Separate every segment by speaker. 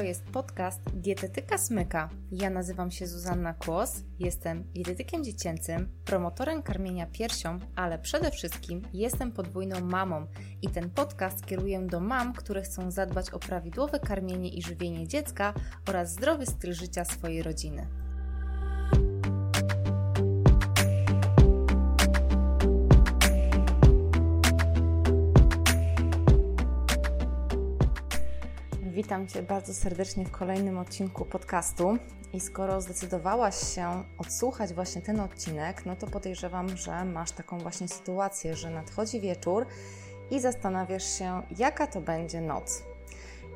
Speaker 1: To jest podcast Dietetyka Smyka. Ja nazywam się Zuzanna Kłos, jestem dietetykiem dziecięcym, promotorem karmienia piersią, ale przede wszystkim jestem podwójną mamą i ten podcast kieruję do mam, które chcą zadbać o prawidłowe karmienie i żywienie dziecka oraz zdrowy styl życia swojej rodziny. Witam Cię bardzo serdecznie w kolejnym odcinku podcastu. I skoro zdecydowałaś się odsłuchać właśnie ten odcinek, no to podejrzewam, że masz taką właśnie sytuację, że nadchodzi wieczór i zastanawiasz się, jaka to będzie noc.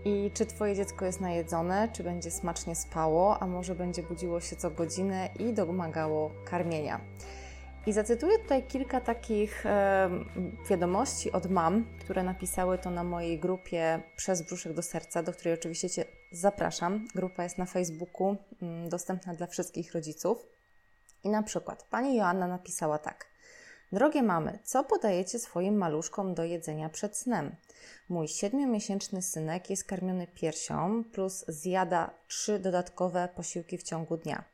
Speaker 1: I czy Twoje dziecko jest najedzone, czy będzie smacznie spało, a może będzie budziło się co godzinę i domagało karmienia. I zacytuję tutaj kilka takich e, wiadomości od mam, które napisały to na mojej grupie Przez brzuszek do serca, do której oczywiście Cię zapraszam. Grupa jest na Facebooku, mm, dostępna dla wszystkich rodziców. I na przykład pani Joanna napisała tak. Drogie mamy, co podajecie swoim maluszkom do jedzenia przed snem? Mój siedmiomiesięczny synek jest karmiony piersią plus zjada trzy dodatkowe posiłki w ciągu dnia.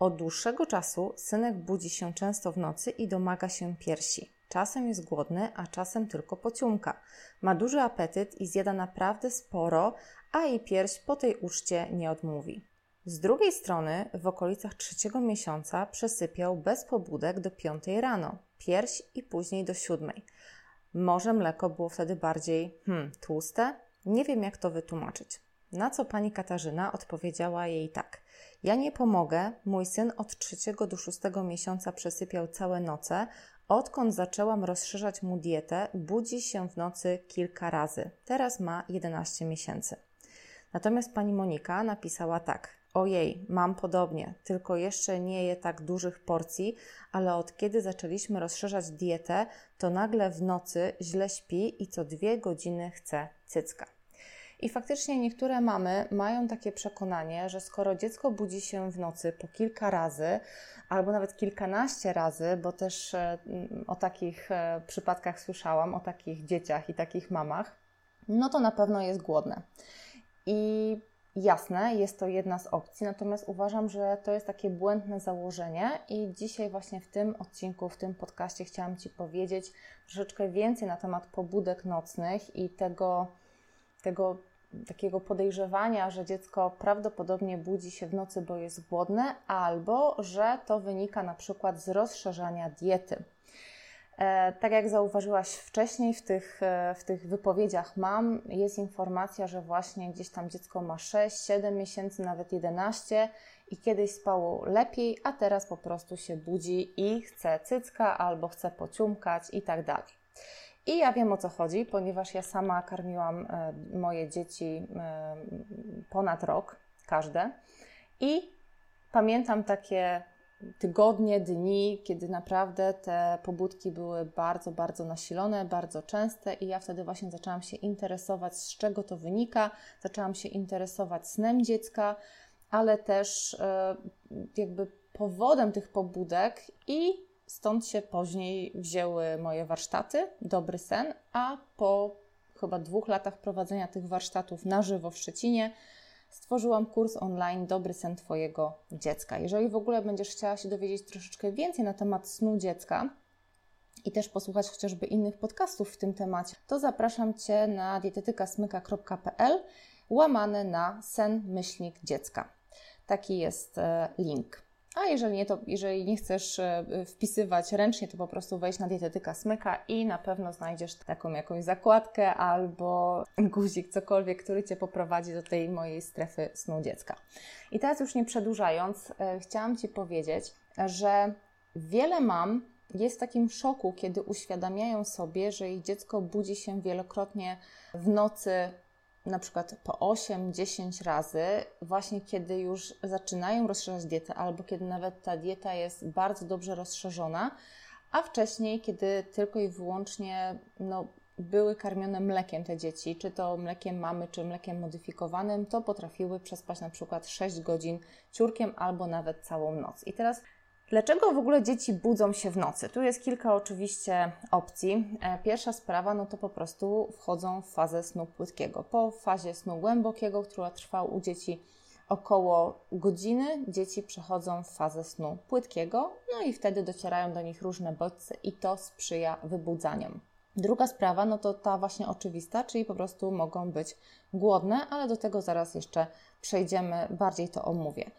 Speaker 1: Od dłuższego czasu synek budzi się często w nocy i domaga się piersi. Czasem jest głodny, a czasem tylko pociumka. Ma duży apetyt i zjada naprawdę sporo, a i pierś po tej uczcie nie odmówi. Z drugiej strony, w okolicach trzeciego miesiąca przesypiał bez pobudek do piątej rano, pierś i później do siódmej. Może mleko było wtedy bardziej hmm, tłuste? Nie wiem, jak to wytłumaczyć. Na co pani Katarzyna odpowiedziała jej tak – ja nie pomogę. Mój syn od trzeciego do szóstego miesiąca przesypiał całe noce. Odkąd zaczęłam rozszerzać mu dietę, budzi się w nocy kilka razy. Teraz ma 11 miesięcy. Natomiast pani Monika napisała tak: Ojej, mam podobnie, tylko jeszcze nie je tak dużych porcji, ale od kiedy zaczęliśmy rozszerzać dietę, to nagle w nocy źle śpi i co dwie godziny chce cycka. I faktycznie niektóre mamy mają takie przekonanie, że skoro dziecko budzi się w nocy po kilka razy, albo nawet kilkanaście razy, bo też e, o takich e, przypadkach słyszałam, o takich dzieciach i takich mamach, no to na pewno jest głodne. I Jasne, jest to jedna z opcji, natomiast uważam, że to jest takie błędne założenie i dzisiaj właśnie w tym odcinku, w tym podcaście chciałam Ci powiedzieć troszeczkę więcej na temat pobudek nocnych i tego, tego takiego podejrzewania, że dziecko prawdopodobnie budzi się w nocy, bo jest głodne, albo że to wynika na przykład z rozszerzania diety. E, tak jak zauważyłaś wcześniej w tych, e, w tych wypowiedziach mam, jest informacja, że właśnie gdzieś tam dziecko ma 6, 7 miesięcy, nawet 11 i kiedyś spało lepiej, a teraz po prostu się budzi i chce cycka albo chce pociumkać i tak dalej. I ja wiem o co chodzi, ponieważ ja sama karmiłam e, moje dzieci e, ponad rok, każde. I pamiętam takie tygodnie, dni, kiedy naprawdę te pobudki były bardzo, bardzo nasilone, bardzo częste, i ja wtedy właśnie zaczęłam się interesować, z czego to wynika. Zaczęłam się interesować snem dziecka, ale też e, jakby powodem tych pobudek i Stąd się później wzięły moje warsztaty, Dobry Sen, a po chyba dwóch latach prowadzenia tych warsztatów na żywo w Szczecinie stworzyłam kurs online Dobry Sen Twojego dziecka. Jeżeli w ogóle będziesz chciała się dowiedzieć troszeczkę więcej na temat snu dziecka, i też posłuchać chociażby innych podcastów w tym temacie, to zapraszam Cię na dietetykasmyka.pl łamane na sen myślnik dziecka. Taki jest e, link. A jeżeli nie, to jeżeli nie chcesz e, wpisywać ręcznie, to po prostu wejdź na dietetyka smyka i na pewno znajdziesz taką jakąś zakładkę albo guzik, cokolwiek, który Cię poprowadzi do tej mojej strefy snu dziecka. I teraz już nie przedłużając, e, chciałam Ci powiedzieć, że wiele mam jest w takim szoku, kiedy uświadamiają sobie, że ich dziecko budzi się wielokrotnie w nocy na przykład po 8-10 razy, właśnie kiedy już zaczynają rozszerzać dietę, albo kiedy nawet ta dieta jest bardzo dobrze rozszerzona, a wcześniej, kiedy tylko i wyłącznie no, były karmione mlekiem te dzieci, czy to mlekiem mamy, czy mlekiem modyfikowanym, to potrafiły przespać na przykład 6 godzin ciurkiem albo nawet całą noc. I teraz Dlaczego w ogóle dzieci budzą się w nocy? Tu jest kilka oczywiście opcji. E, pierwsza sprawa, no to po prostu wchodzą w fazę snu płytkiego. Po fazie snu głębokiego, która trwa u dzieci około godziny, dzieci przechodzą w fazę snu płytkiego, no i wtedy docierają do nich różne bodźce i to sprzyja wybudzaniom. Druga sprawa, no to ta właśnie oczywista, czyli po prostu mogą być głodne, ale do tego zaraz jeszcze przejdziemy, bardziej to omówię.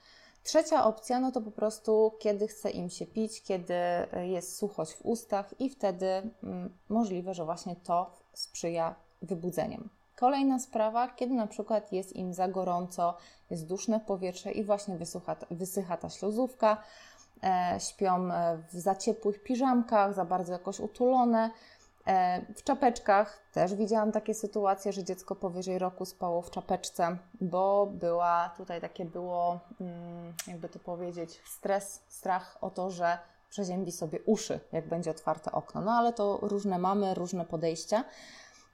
Speaker 1: Trzecia opcja, no to po prostu kiedy chce im się pić, kiedy jest suchość w ustach i wtedy mm, możliwe, że właśnie to sprzyja wybudzeniom. Kolejna sprawa, kiedy na przykład jest im za gorąco, jest duszne powietrze i właśnie wysucha, wysycha ta śluzówka, e, śpią e, w za ciepłych piżamkach, za bardzo jakoś utulone, E, w czapeczkach też widziałam takie sytuacje, że dziecko powyżej roku spało w czapeczce, bo była tutaj takie było, mm, jakby to powiedzieć, stres, strach o to, że przeziębi sobie uszy, jak będzie otwarte okno. No ale to różne mamy, różne podejścia.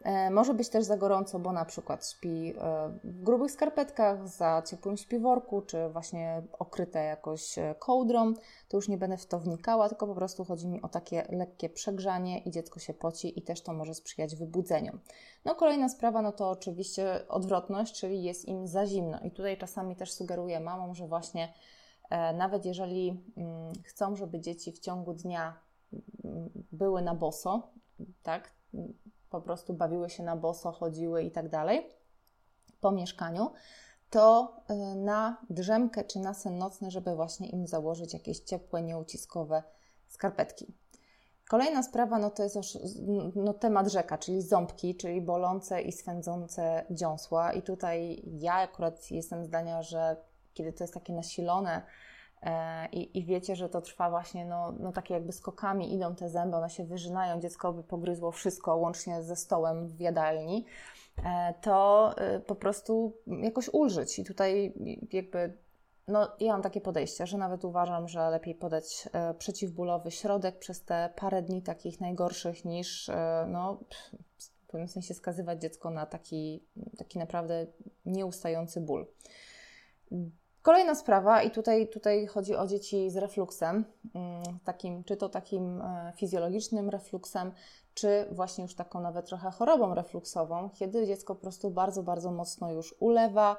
Speaker 1: E, może być też za gorąco, bo na przykład śpi e, w grubych skarpetkach, za ciepłym śpiworku, czy właśnie okryte jakoś e, kołdrą. To już nie będę w to wnikała, tylko po prostu chodzi mi o takie lekkie przegrzanie i dziecko się poci i też to może sprzyjać wybudzeniom. No kolejna sprawa, no to oczywiście odwrotność, czyli jest im za zimno. I tutaj czasami też sugeruję mamom, że właśnie nawet jeżeli mm, chcą, żeby dzieci w ciągu dnia mm, były na boso, tak, po prostu bawiły się na boso, chodziły i tak dalej po mieszkaniu, to y, na drzemkę czy na sen nocny, żeby właśnie im założyć jakieś ciepłe, nieuciskowe skarpetki. Kolejna sprawa no to jest już no, temat rzeka, czyli ząbki, czyli bolące i swędzące dziąsła. I tutaj ja akurat jestem zdania, że kiedy to jest takie nasilone, I, I, wiecie, że to trwa właśnie, no, no takie jakby skokami idą te zęby, one się wyżynają, dziecko by pogryzło wszystko, łącznie ze stołem w jadalni, e, to e, po prostu jakoś ulżyć. I tutaj jakby, no ja mam takie podejście, że nawet uważam, że lepiej podać przeciwbólowy środek przez te parę dni takich najgorszych niż, no, w pewnym sensie skazywać dziecko na taki, taki naprawdę nieustający ból. Kolejna sprawa, i tutaj, tutaj chodzi o dzieci z refluksem, mm, takim, czy to takim e, fizjologicznym refluksem, czy właśnie już taką nawet trochę chorobą refluksową, kiedy dziecko po prostu bardzo, bardzo mocno już ulewa,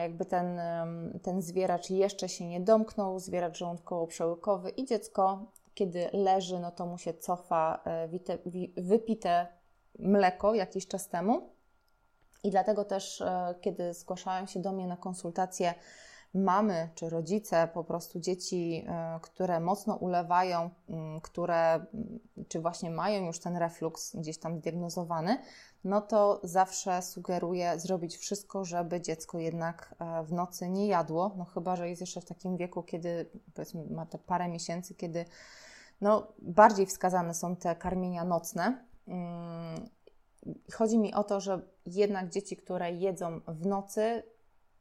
Speaker 1: jakby ten, ten zwieracz jeszcze się nie domknął, zwieracz żołądkowo-przełykowy i dziecko, kiedy leży, no to mu się cofa e, wypite mleko jakiś czas temu i dlatego też, e, kiedy zgłaszają się do mnie na konsultacje mamy czy rodzice, po prostu dzieci, e, które mocno ulewają, które czy właśnie mają już ten refluks gdzieś tam zdiagnozowany, no to zawsze sugeruję zrobić wszystko, żeby dziecko jednak e, w nocy nie jadło, no chyba, że jest jeszcze w takim wieku, kiedy powiedzmy ma te parę miesięcy, kiedy no, bardziej wskazane są te karmienia nocne. Chodzi mi o to, że jednak dzieci, które jedzą w nocy,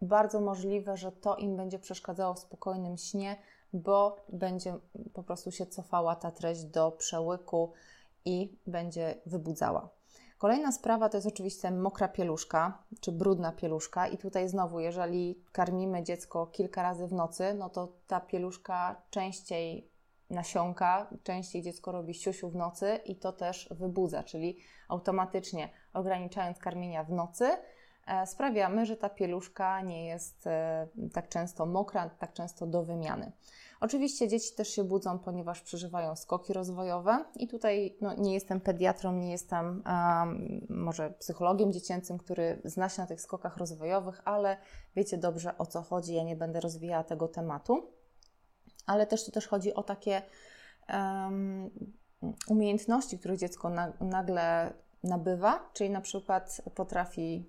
Speaker 1: bardzo możliwe, że to im będzie przeszkadzało w spokojnym śnie, bo będzie po prostu się cofała ta treść do przełyku i będzie wybudzała. Kolejna sprawa to jest oczywiście mokra pieluszka czy brudna pieluszka, i tutaj znowu, jeżeli karmimy dziecko kilka razy w nocy, no to ta pieluszka częściej nasiąka, częściej dziecko robi siusiu w nocy i to też wybudza, czyli automatycznie ograniczając karmienia w nocy, e, sprawiamy, że ta pieluszka nie jest e, tak często mokra, tak często do wymiany. Oczywiście dzieci też się budzą, ponieważ przeżywają skoki rozwojowe i tutaj no, nie jestem pediatrą, nie jestem um, może psychologiem dziecięcym, który zna się na tych skokach rozwojowych, ale wiecie dobrze o co chodzi, ja nie będę rozwijała tego tematu ale też tu też chodzi o takie um, umiejętności, które dziecko na, nagle nabywa, czyli na przykład potrafi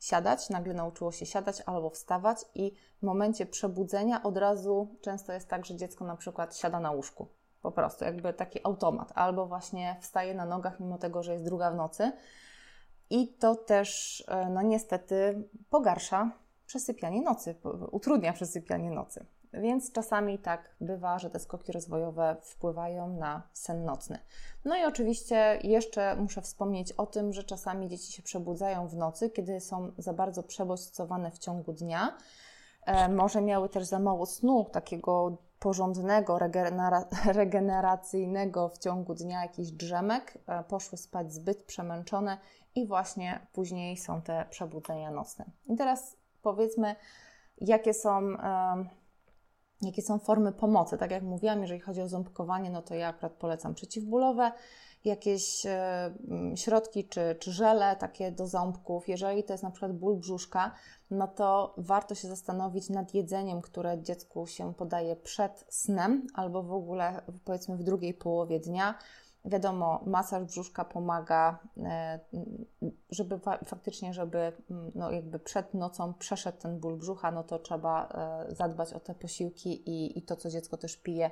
Speaker 1: siadać, nagle nauczyło się siadać albo wstawać i w momencie przebudzenia od razu często jest tak, że dziecko na przykład siada na łóżku. Po prostu, jakby taki automat, albo właśnie wstaje na nogach, mimo tego, że jest druga w nocy. I to też, e, no niestety, pogarsza przesypianie nocy, utrudnia przesypianie nocy. Więc czasami tak bywa, że te skoki rozwojowe wpływają na sen nocny. No i oczywiście jeszcze muszę wspomnieć o tym, że czasami dzieci się przebudzają w nocy, kiedy są za bardzo przebodźcowane w ciągu dnia. E, może miały też za mało snu, takiego porządnego, regeneracyjnego w ciągu dnia jakichś drzemek, e, poszły spać zbyt przemęczone i właśnie później są te przebudzenia nocne. I teraz powiedzmy, jakie są, jakie są formy pomocy. Tak jak mówiłam, jeżeli chodzi o ząbkowanie, no to ja akurat polecam przeciwbólowe, jakieś e, środki czy, czy żele takie do ząbków. Jeżeli to jest na przykład ból brzuszka, no to warto się zastanowić nad jedzeniem, które dziecku się podaje przed snem albo w ogóle powiedzmy w drugiej połowie dnia. Wiadomo, masaż brzuszka pomaga, e, żeby faktycznie, żeby no jakby przed nocą przeszedł ten ból brzucha, no to trzeba e, zadbać o te posiłki i, i to, co dziecko też pije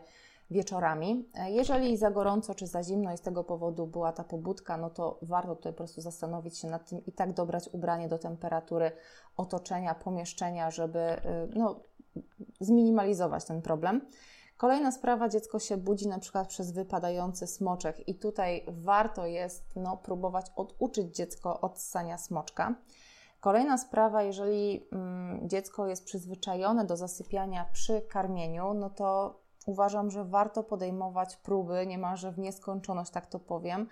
Speaker 1: wieczorami. E, jeżeli za gorąco czy za zimno i z tego powodu była ta pobudka, no to warto tutaj po prostu zastanowić się nad tym i tak dobrać ubranie do temperatury otoczenia, pomieszczenia, żeby no, zminimalizować ten problem. Kolejna sprawa, dziecko się budzi na przykład przez wypadający smoczek i tutaj warto jest no, próbować oduczyć dziecko od ssania smoczka. Kolejna sprawa, jeżeli mm, dziecko jest przyzwyczajone do zasypiania przy karmieniu, no to uważam, że warto podejmować próby niemalże w nieskończoność, tak to powiem,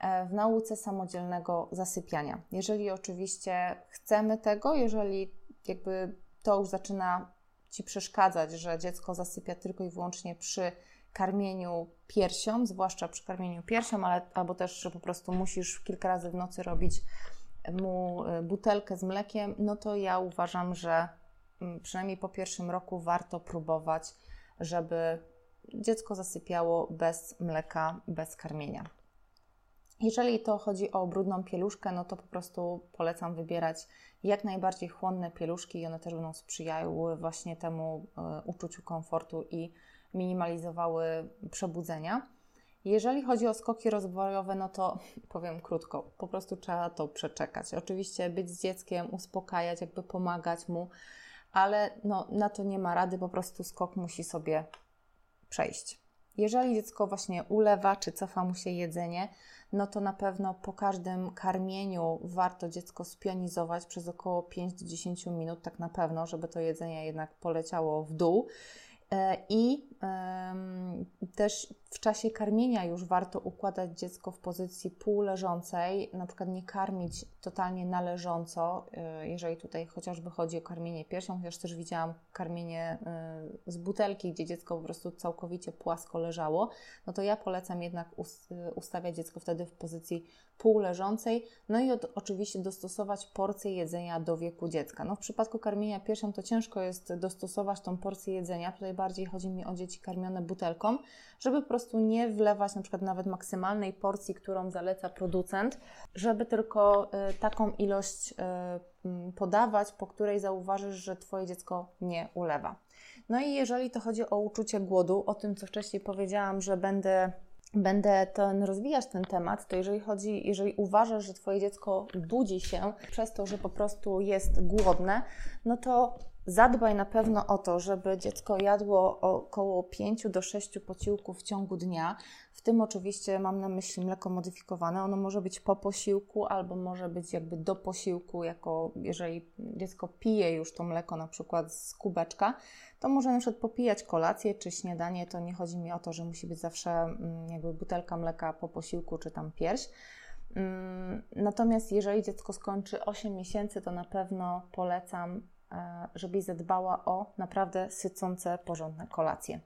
Speaker 1: e, w nauce samodzielnego zasypiania. Jeżeli oczywiście chcemy tego, jeżeli jakby to już zaczyna Ci przeszkadzać, że dziecko zasypia tylko i wyłącznie przy karmieniu piersią, zwłaszcza przy karmieniu piersią, ale, albo też, że po prostu musisz kilka razy w nocy robić mu e, butelkę z mlekiem, no to ja uważam, że mm, przynajmniej po pierwszym roku warto próbować żeby dziecko zasypiało bez mleka, bez karmienia. Jeżeli to chodzi o brudną pieluszkę, no to po prostu polecam wybierać jak najbardziej chłonne pieluszki i one też będą sprzyjały właśnie temu e, uczuciu komfortu i minimalizowały przebudzenia. Jeżeli chodzi o skoki rozwojowe, no to powiem krótko, po prostu trzeba to przeczekać. Oczywiście być z dzieckiem, uspokajać, jakby pomagać mu, ale no, na to nie ma rady, po prostu skok musi sobie przejść. Jeżeli dziecko właśnie ulewa czy cofa mu się jedzenie, no to na pewno po każdym karmieniu warto dziecko spionizować przez około 5-10 minut, tak na pewno, żeby to jedzenie jednak poleciało w dół. E, I też w czasie karmienia już warto układać dziecko w pozycji półleżącej, na przykład nie karmić totalnie należąco, e, jeżeli tutaj chociażby chodzi o karmienie piersią, chociaż też widziałam karmienie e, z butelki, gdzie dziecko po prostu całkowicie płasko leżało, no to ja polecam jednak ustawiać dziecko wtedy w pozycji półleżącej, no i od, oczywiście dostosować porcję jedzenia do wieku dziecka. No w przypadku karmienia piersią to ciężko jest dostosować tą porcję jedzenia, tutaj bardziej chodzi mi o dzieci karmione butelką, żeby po prostu nie wlewać na przykład nawet maksymalnej porcji, którą zaleca producent, żeby tylko y, taką ilość y, podawać, po której zauważysz, że Twoje dziecko nie ulewa. No i jeżeli to chodzi o uczucie głodu, o tym co wcześniej powiedziałam, że będę będę ten, rozwijać ten temat, to jeżeli chodzi, jeżeli uważasz, że Twoje dziecko budzi się przez to, że po prostu jest głodne, no to Zadbaj na pewno o to, żeby dziecko jadło około 5 do 6 posiłków w ciągu dnia. W tym oczywiście mam na myśli mleko modyfikowane. Ono może być po posiłku albo może być jakby do posiłku, jako jeżeli dziecko pije już to mleko na przykład z kubeczka, to może na przykład popijać kolację czy śniadanie. To nie chodzi mi o to, że musi być zawsze mm, jakby butelka mleka po posiłku czy tam pierś. Mm, natomiast jeżeli dziecko skończy 8 miesięcy, to na pewno polecam żebyś zadbała o naprawdę sycące, porządne kolacje.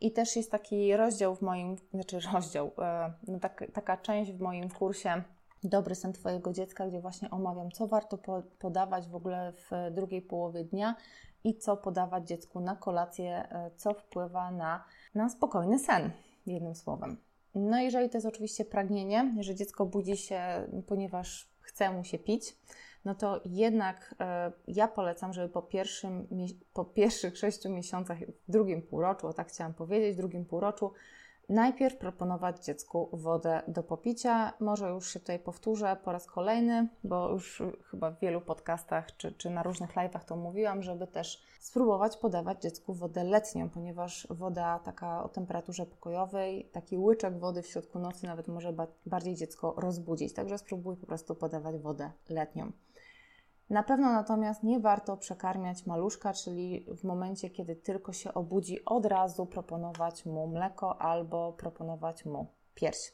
Speaker 1: I też jest taki rozdział w moim, znaczy rozdział, e, no tak, taka część w moim kursie Dobry sen Twojego dziecka, gdzie właśnie omawiam, co warto podawać w ogóle w drugiej połowie dnia i co podawać dziecku na kolację, e, co wpływa na, na spokojny sen, jednym słowem. No, jeżeli to jest oczywiście pragnienie, że dziecko budzi się, ponieważ chce mu się pić, no to jednak e, ja polecam, żeby po, pierwszym, po pierwszych sześciu miesiącach, w drugim półroczu, o tak chciałam powiedzieć, w drugim półroczu, najpierw proponować dziecku wodę do popicia. Może już się tutaj powtórzę po raz kolejny, bo już chyba w wielu podcastach czy, czy na różnych live'ach to mówiłam, żeby też spróbować podawać dziecku wodę letnią, ponieważ woda taka o temperaturze pokojowej, taki łyczek wody w środku nocy nawet może bardziej dziecko rozbudzić. Także spróbuj po prostu podawać wodę letnią. Na pewno natomiast nie warto przekarmiać maluszka, czyli w momencie, kiedy tylko się obudzi, od razu proponować mu mleko albo proponować mu pierś.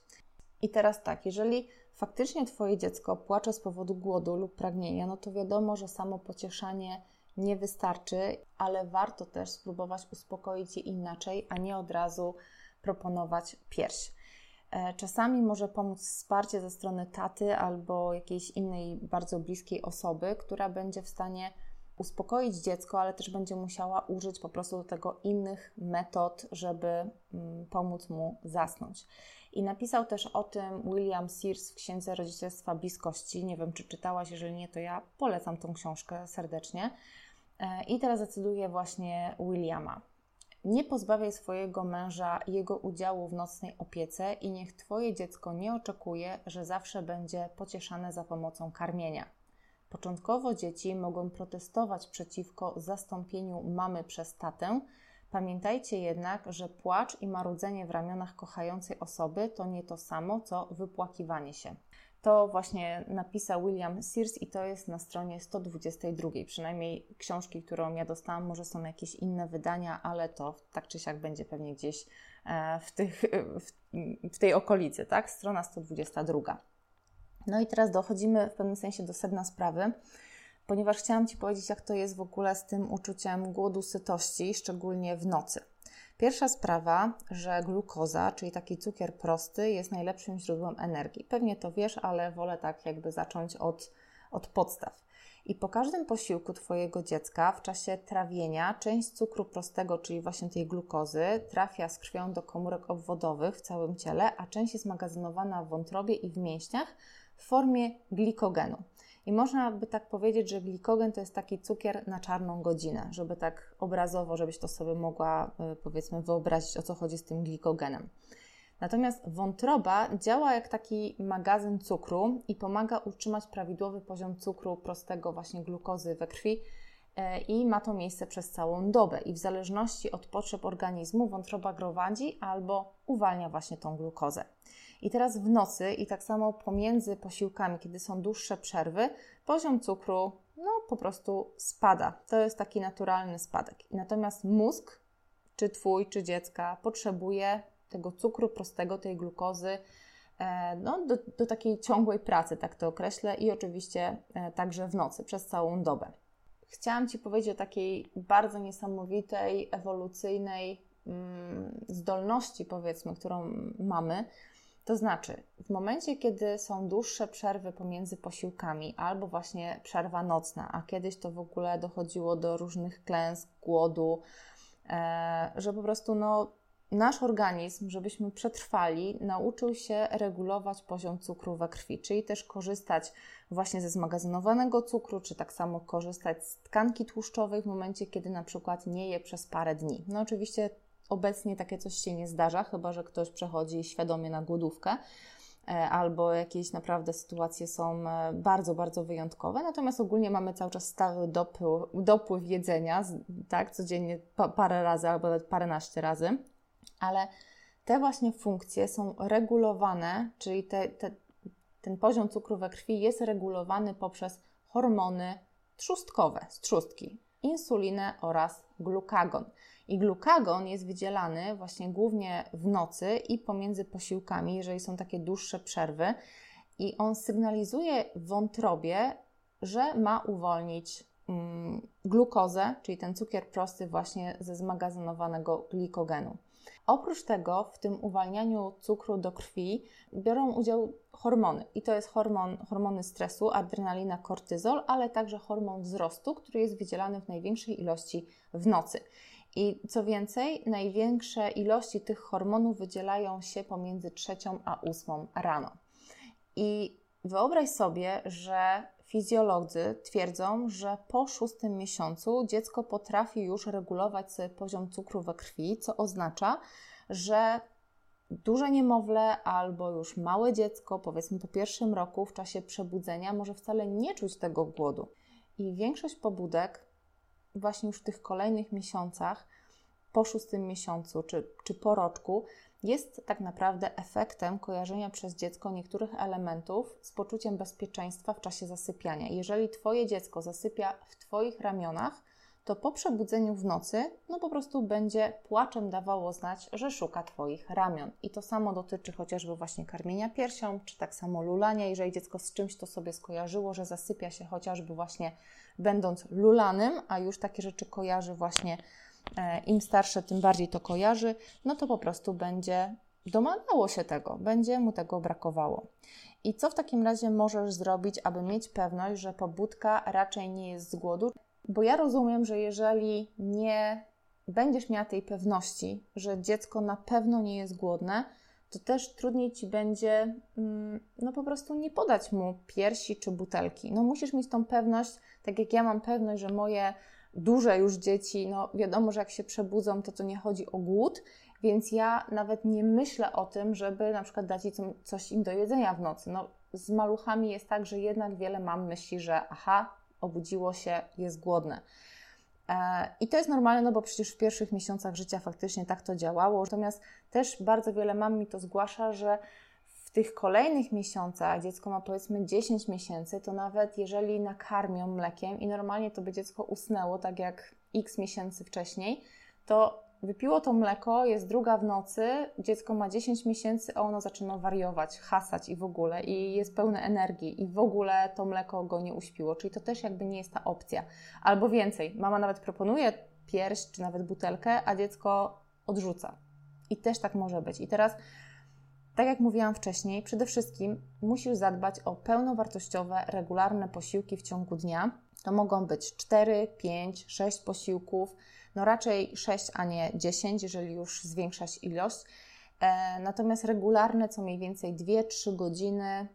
Speaker 1: I teraz tak, jeżeli faktycznie Twoje dziecko płacze z powodu głodu lub pragnienia, no to wiadomo, że samo pocieszanie nie wystarczy, ale warto też spróbować uspokoić je inaczej, a nie od razu proponować pierś. E, czasami może pomóc wsparcie ze strony taty albo jakiejś innej bardzo bliskiej osoby, która będzie w stanie uspokoić dziecko, ale też będzie musiała użyć po prostu do tego innych metod, żeby mm, pomóc mu zasnąć. I napisał też o tym William Sears w Księdze Rodzicielstwa Bliskości. Nie wiem, czy czytałaś, jeżeli nie, to ja polecam tą książkę serdecznie. E, I teraz decyduję właśnie Williama. Nie pozbawiaj swojego męża jego udziału w nocnej opiece i niech Twoje dziecko nie oczekuje, że zawsze będzie pocieszane za pomocą karmienia. Początkowo dzieci mogą protestować przeciwko zastąpieniu mamy przez tatę. Pamiętajcie jednak, że płacz i marudzenie w ramionach kochającej osoby to nie to samo, co wypłakiwanie się. To właśnie napisał William Sears i to jest na stronie 122. Przynajmniej książki, którą ja dostałam, może są jakieś inne wydania, ale to tak czy siak będzie pewnie gdzieś e, w, tych, w, w tej okolicy, tak? Strona 122. No i teraz dochodzimy w pewnym sensie do sedna sprawy, ponieważ chciałam Ci powiedzieć, jak to jest w ogóle z tym uczuciem głodu, sytości, szczególnie w nocy. Pierwsza sprawa, że glukoza, czyli taki cukier prosty, jest najlepszym źródłem energii. Pewnie to wiesz, ale wolę tak jakby zacząć od, od podstaw. I po każdym posiłku Twojego dziecka w czasie trawienia część cukru prostego, czyli właśnie tej glukozy, trafia z krwią do komórek obwodowych w całym ciele, a część jest magazynowana w wątrobie i w mięśniach w formie glikogenu. I można by tak powiedzieć, że glikogen to jest taki cukier na czarną godzinę, żeby tak obrazowo, żebyś to sobie mogła y, powiedzmy wyobrazić, o co chodzi z tym glikogenem. Natomiast wątroba działa jak taki magazyn cukru i pomaga utrzymać prawidłowy poziom cukru prostego, właśnie glukozy we krwi e, i ma to miejsce przez całą dobę. I w zależności od potrzeb organizmu wątroba gromadzi albo uwalnia właśnie tą glukozę. I teraz w nocy i tak samo pomiędzy posiłkami, kiedy są dłuższe przerwy, poziom cukru no, po prostu spada. To jest taki naturalny spadek. Natomiast mózg, czy twój, czy dziecka, potrzebuje tego cukru prostego, tej glukozy, e, no, do, do takiej ciągłej pracy, tak to określę, i oczywiście e, także w nocy, przez całą dobę. Chciałam Ci powiedzieć o takiej bardzo niesamowitej, ewolucyjnej mm, zdolności, powiedzmy, którą mamy, to znaczy, w momencie, kiedy są dłuższe przerwy pomiędzy posiłkami, albo właśnie przerwa nocna, a kiedyś to w ogóle dochodziło do różnych klęsk, głodu, e, że po prostu no, nasz organizm, żebyśmy przetrwali, nauczył się regulować poziom cukru we krwi, czyli też korzystać właśnie ze zmagazynowanego cukru, czy tak samo korzystać z tkanki tłuszczowej w momencie, kiedy na przykład nie je przez parę dni. No oczywiście Obecnie takie coś się nie zdarza, chyba że ktoś przechodzi świadomie na głodówkę e, albo jakieś naprawdę sytuacje są e, bardzo, bardzo wyjątkowe. Natomiast ogólnie mamy cały czas stały dopływ, dopływ jedzenia, tak, codziennie parę razy albo nawet paręnaście razy, ale te właśnie funkcje są regulowane, czyli te, te, ten poziom cukru we krwi jest regulowany poprzez hormony trzustkowe z trzustki, insulinę oraz glukagon. I glukagon jest wydzielany właśnie głównie w nocy i pomiędzy posiłkami, jeżeli są takie dłuższe przerwy, i on sygnalizuje wątrobie, że ma uwolnić mm, glukozę, czyli ten cukier prosty, właśnie ze zmagazynowanego glikogenu. Oprócz tego w tym uwalnianiu cukru do krwi biorą udział hormony. I to jest hormon, hormony stresu, adrenalina, kortyzol, ale także hormon wzrostu, który jest wydzielany w największej ilości w nocy. I co więcej, największe ilości tych hormonów wydzielają się pomiędzy trzecią a ósmą rano. I wyobraź sobie, że fizjolodzy twierdzą, że po szóstym miesiącu dziecko potrafi już regulować sobie poziom cukru we krwi, co oznacza, że duże niemowlę albo już małe dziecko, powiedzmy po pierwszym roku w czasie przebudzenia, może wcale nie czuć tego głodu. I większość pobudek właśnie już w tych kolejnych miesiącach po szóstym miesiącu czy, czy po roczku jest tak naprawdę efektem kojarzenia przez dziecko niektórych elementów z poczuciem bezpieczeństwa w czasie zasypiania. Jeżeli Twoje dziecko zasypia w Twoich ramionach, to po przebudzeniu w nocy, no po prostu będzie płaczem dawało znać, że szuka Twoich ramion. I to samo dotyczy chociażby właśnie karmienia piersią, czy tak samo lulania. Jeżeli dziecko z czymś to sobie skojarzyło, że zasypia się chociażby właśnie będąc lulanym, a już takie rzeczy kojarzy właśnie e, im starsze, tym bardziej to kojarzy, no to po prostu będzie domagało się tego, będzie mu tego brakowało. I co w takim razie możesz zrobić, aby mieć pewność, że pobudka raczej nie jest z głodu? Bo ja rozumiem, że jeżeli nie będziesz miała tej pewności, że dziecko na pewno nie jest głodne, to też trudniej ci będzie mm, no po prostu nie podać mu piersi czy butelki. No musisz mieć tą pewność, tak jak ja mam pewność, że moje duże już dzieci, no wiadomo, że jak się przebudzą, to to nie chodzi o głód, więc ja nawet nie myślę o tym, żeby na przykład dać im coś im do jedzenia w nocy. No z maluchami jest tak, że jednak wiele mam myśli, że aha, obudziło się, jest głodne. E, I to jest normalne, no bo przecież w pierwszych miesiącach życia faktycznie tak to działało. Natomiast też bardzo wiele mam mi to zgłasza, że w tych kolejnych miesiącach, dziecko ma powiedzmy 10 miesięcy, to nawet jeżeli nakarmią mlekiem i normalnie to by dziecko usnęło, tak jak x miesięcy wcześniej, to Wypiło to mleko, jest druga w nocy, dziecko ma 10 miesięcy, a ono zaczyna wariować, hasać i w ogóle, i jest pełne energii, i w ogóle to mleko go nie uśpiło. Czyli to też jakby nie jest ta opcja. Albo więcej, mama nawet proponuje pierś czy nawet butelkę, a dziecko odrzuca. I też tak może być. I teraz, tak jak mówiłam wcześniej, przede wszystkim musisz zadbać o pełnowartościowe, regularne posiłki w ciągu dnia. To mogą być 4, 5, 6 posiłków no raczej 6, a nie 10, jeżeli już zwiększać ilość. E, natomiast regularne co mniej więcej 2-3 godziny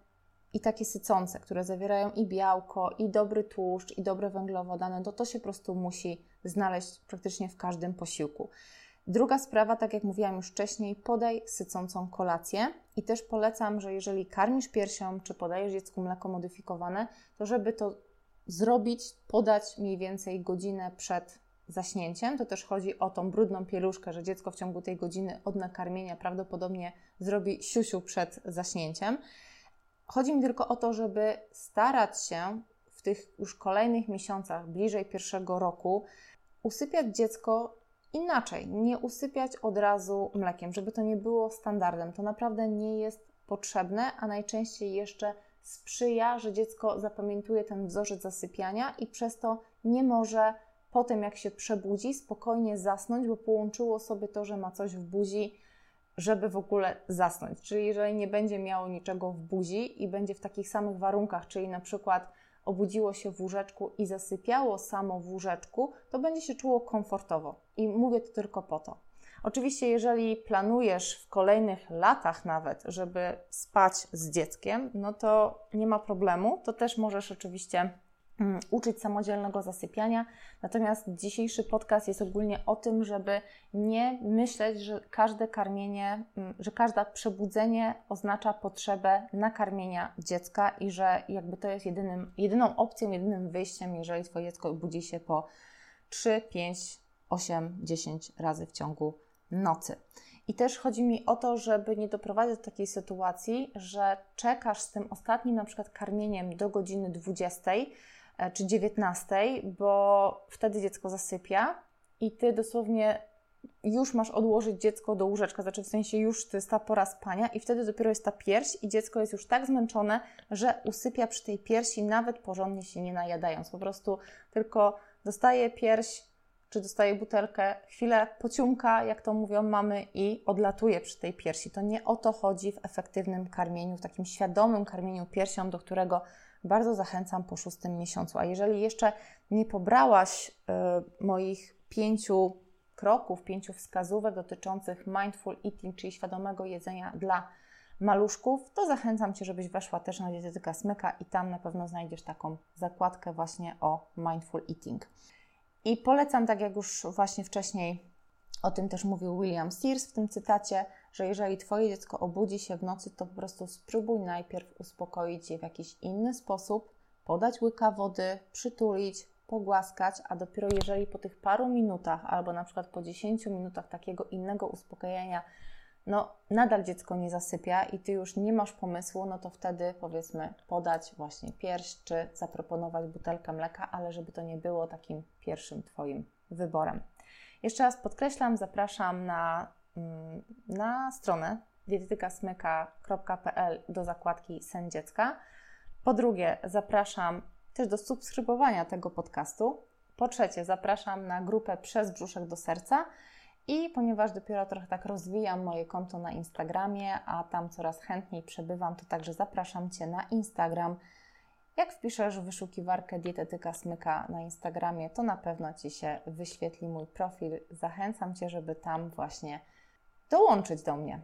Speaker 1: i takie sycące, które zawierają i białko, i dobry tłuszcz, i dobre węglowodany, to to się po prostu musi znaleźć praktycznie w każdym posiłku. Druga sprawa, tak jak mówiłam już wcześniej, podaj sycącą kolację i też polecam, że jeżeli karmisz piersią czy podajesz dziecku mleko modyfikowane, to żeby to zrobić, podać mniej więcej godzinę przed zaśnięciem, to też chodzi o tą brudną pieluszkę, że dziecko w ciągu tej godziny od nakarmienia prawdopodobnie zrobi siusiu przed zaśnięciem. Chodzi mi tylko o to, żeby starać się w tych już kolejnych miesiącach, bliżej pierwszego roku, usypiać dziecko inaczej, nie usypiać od razu mlekiem, żeby to nie było standardem. To naprawdę nie jest potrzebne, a najczęściej jeszcze sprzyja, że dziecko zapamiętuje ten wzorzec zasypiania i przez to nie może potem jak się przebudzi, spokojnie zasnąć, bo połączyło sobie to, że ma coś w buzi, żeby w ogóle zasnąć. Czyli jeżeli nie będzie miało niczego w buzi i będzie w takich samych warunkach, czyli na przykład obudziło się w łóżeczku i zasypiało samo w łóżeczku, to będzie się czuło komfortowo. I mówię to tylko po to. Oczywiście, jeżeli planujesz w kolejnych latach nawet, żeby spać z dzieckiem, no to nie ma problemu. To też możesz oczywiście uczyć samodzielnego zasypiania. Natomiast dzisiejszy podcast jest ogólnie o tym, żeby nie myśleć, że każde karmienie, mm, że każde przebudzenie oznacza potrzebę nakarmienia dziecka i że jakby to jest jedynym, jedyną opcją, jedynym wyjściem, jeżeli Twoje dziecko budzi się po 3, 5, 8, 10 razy w ciągu nocy. I też chodzi mi o to, żeby nie doprowadzić do takiej sytuacji, że czekasz z tym ostatnim na przykład karmieniem do godziny 20 E, czy 19, bo wtedy dziecko zasypia i ty dosłownie już masz odłożyć dziecko do łóżeczka, znaczy w sensie już to jest ta pora spania i wtedy dopiero jest ta pierś i dziecko jest już tak zmęczone, że usypia przy tej piersi, nawet porządnie się nie najadając. Po prostu tylko dostaje pierś, czy dostaje butelkę, chwilę pociumka, jak to mówią mamy, i odlatuje przy tej piersi. To nie o to chodzi w efektywnym karmieniu, w takim świadomym karmieniu piersią, do którego bardzo zachęcam po szóstym miesiącu. A jeżeli jeszcze nie pobrałaś y, moich pięciu kroków, pięciu wskazówek dotyczących mindful eating, czyli świadomego jedzenia dla maluszków, to zachęcam Cię, żebyś weszła też na dietetyka Smyka i tam na pewno znajdziesz taką zakładkę właśnie o mindful eating. I polecam, tak jak już właśnie wcześniej o tym też mówił William Sears w tym cytacie, że jeżeli Twoje dziecko obudzi się w nocy, to po prostu spróbuj najpierw uspokoić je w jakiś inny sposób, podać łyka wody, przytulić, pogłaskać, a dopiero jeżeli po tych paru minutach albo na przykład po 10 minutach takiego innego uspokojenia no nadal dziecko nie zasypia i ty już nie masz pomysłu, no to wtedy powiedzmy podać właśnie pierś, czy zaproponować butelkę mleka, ale żeby to nie było takim pierwszym Twoim wyborem. Jeszcze raz podkreślam, zapraszam na, na stronę dietetykasmyka.pl do zakładki Sen Dziecka. Po drugie, zapraszam też do subskrybowania tego podcastu. Po trzecie, zapraszam na grupę Przez brzuszek do serca. I ponieważ dopiero trochę tak rozwijam moje konto na Instagramie, a tam coraz chętniej przebywam, to także zapraszam Cię na Instagram. Jak wpiszesz wyszukiwarkę dietetyka smyka na Instagramie, to na pewno Ci się wyświetli mój profil. Zachęcam Cię, żeby tam właśnie dołączyć do mnie.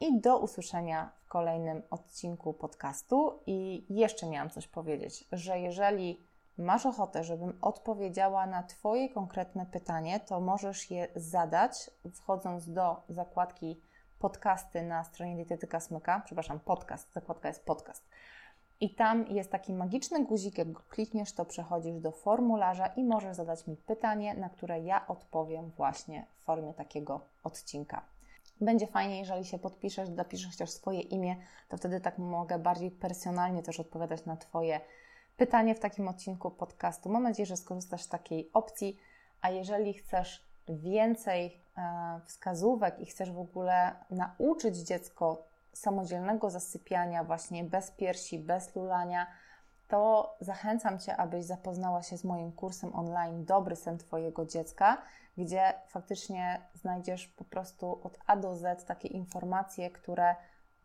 Speaker 1: I do usłyszenia w kolejnym odcinku podcastu. I jeszcze miałam coś powiedzieć, że jeżeli masz ochotę, żebym odpowiedziała na Twoje konkretne pytanie, to możesz je zadać wchodząc do zakładki podcasty na stronie Dietetyka Smyka. Przepraszam, podcast, zakładka jest podcast. I tam jest taki magiczny guzik, jak go klikniesz, to przechodzisz do formularza i możesz zadać mi pytanie, na które ja odpowiem właśnie w formie takiego odcinka. Będzie fajnie, jeżeli się podpiszesz, napiszesz też swoje imię, to wtedy tak mogę bardziej personalnie też odpowiadać na Twoje pytanie w takim odcinku podcastu. Mam nadzieję, że skorzystasz z takiej opcji, a jeżeli chcesz więcej e, wskazówek i chcesz w ogóle nauczyć dziecko samodzielnego zasypiania, właśnie bez piersi, bez lulania, to zachęcam Cię, abyś zapoznała się z moim kursem online Dobry sen Twojego dziecka, gdzie faktycznie znajdziesz po prostu od A do Z takie informacje, które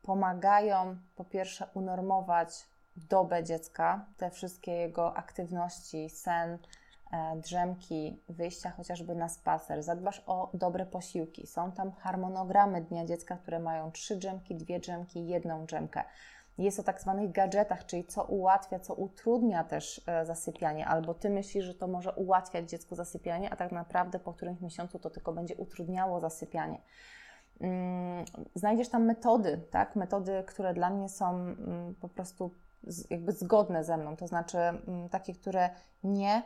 Speaker 1: pomagają po pierwsze unormować dobę dziecka, te wszystkie jego aktywności, sen, e, drzemki, wyjścia chociażby na spacer, zadbasz o dobre posiłki. Są tam harmonogramy dnia dziecka, które mają trzy drzemki, dwie drzemki, jedną drzemkę. Jest o tak zwanych gadżetach, czyli co ułatwia, co utrudnia też e, zasypianie, albo ty myślisz, że to może ułatwiać dziecku zasypianie, a tak naprawdę po którymś miesiącu to tylko będzie utrudniało zasypianie. Mm, znajdziesz tam metody, tak? Metody, które dla mnie są mm, po prostu jakby zgodne ze mną, to znaczy mm, takie, które nie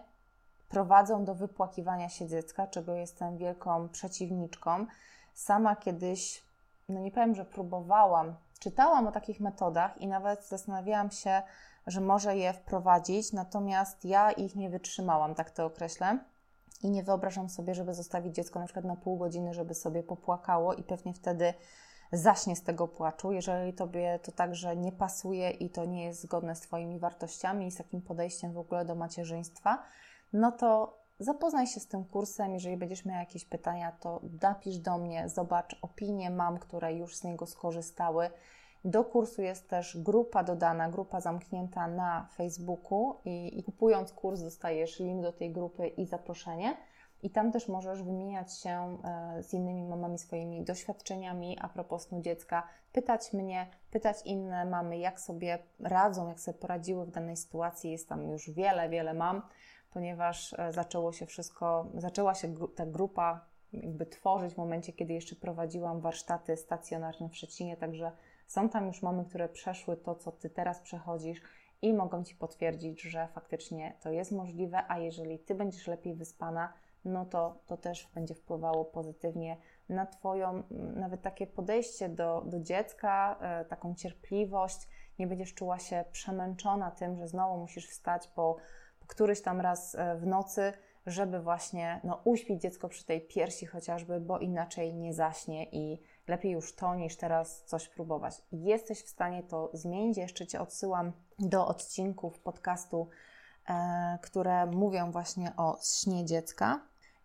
Speaker 1: prowadzą do wypłakiwania się dziecka, czego jestem wielką przeciwniczką. Sama kiedyś, no nie powiem, że próbowałam, czytałam o takich metodach i nawet zastanawiałam się, że może je wprowadzić, natomiast ja ich nie wytrzymałam, tak to określę. I nie wyobrażam sobie, żeby zostawić dziecko na przykład na pół godziny, żeby sobie popłakało i pewnie wtedy zaśnie z tego płaczu. Jeżeli Tobie to także nie pasuje i to nie jest zgodne z Twoimi wartościami i z takim podejściem w ogóle do macierzyństwa, no to zapoznaj się z tym kursem. Jeżeli będziesz miał jakieś pytania, to napisz do mnie, zobacz opinie mam, które już z niego skorzystały. Do kursu jest też grupa dodana, grupa zamknięta na Facebooku i, i kupując kurs dostajesz link do tej grupy i zaproszenie. I tam też możesz wymieniać się e, z innymi mamami swoimi doświadczeniami a propos snu dziecka, pytać mnie, pytać inne mamy, jak sobie radzą, jak sobie poradziły w danej sytuacji. Jest tam już wiele, wiele mam, ponieważ e, zaczęło się wszystko, zaczęła się ta grupa jakby tworzyć w momencie, kiedy jeszcze prowadziłam warsztaty stacjonarne w Szczecinie, także są tam już mamy, które przeszły to, co Ty teraz przechodzisz i mogą Ci potwierdzić, że faktycznie to jest możliwe, a jeżeli Ty będziesz lepiej wyspana, no to to też będzie wpływało pozytywnie na Twoją, mm, nawet takie podejście do, do dziecka, e, taką cierpliwość. Nie będziesz czuła się przemęczona tym, że znowu musisz wstać po, któryś tam raz e, w nocy, żeby właśnie no, uśpić dziecko przy tej piersi chociażby, bo inaczej nie zaśnie i lepiej już to niż teraz coś próbować. Jesteś w stanie to zmienić. Jeszcze Cię odsyłam do odcinków podcastu, e, które mówią właśnie o śnie dziecka.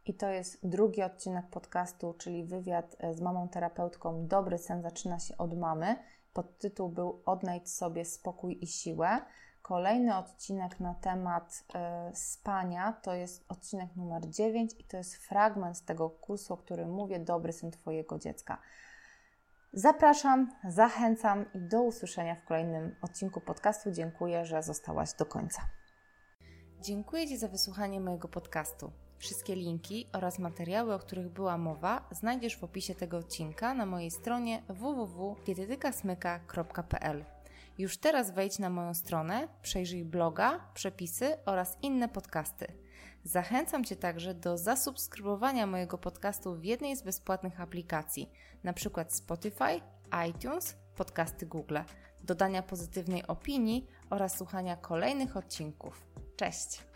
Speaker 1: I to jest drugi odcinek podcastu, czyli wywiad e, z mamą terapeutką Dobry sen zaczyna się od mamy. Podtytuł był Odnajdź sobie spokój i siłę. Kolejny odcinek na temat y, spania to jest odcinek numer 9 i to jest fragment z tego kursu, o którym mówię, Dobry sen Twojego dziecka. Zapraszam, zachęcam i do usłyszenia w kolejnym odcinku podcastu. Dziękuję, że zostałaś do końca. Dziękuję Ci za wysłuchanie mojego podcastu. Wszystkie linki oraz materiały, o których była mowa, znajdziesz w opisie tego odcinka na mojej stronie www.dietetykasmyka.pl. Już teraz wejdź na moją stronę, przejrzyj bloga, przepisy oraz inne podcasty. Zachęcam Cię także do zasubskrybowania mojego podcastu w jednej z bezpłatnych aplikacji, np. Spotify, iTunes, podcasty Google, dodania pozytywnej opinii oraz słuchania kolejnych odcinków. Cześć!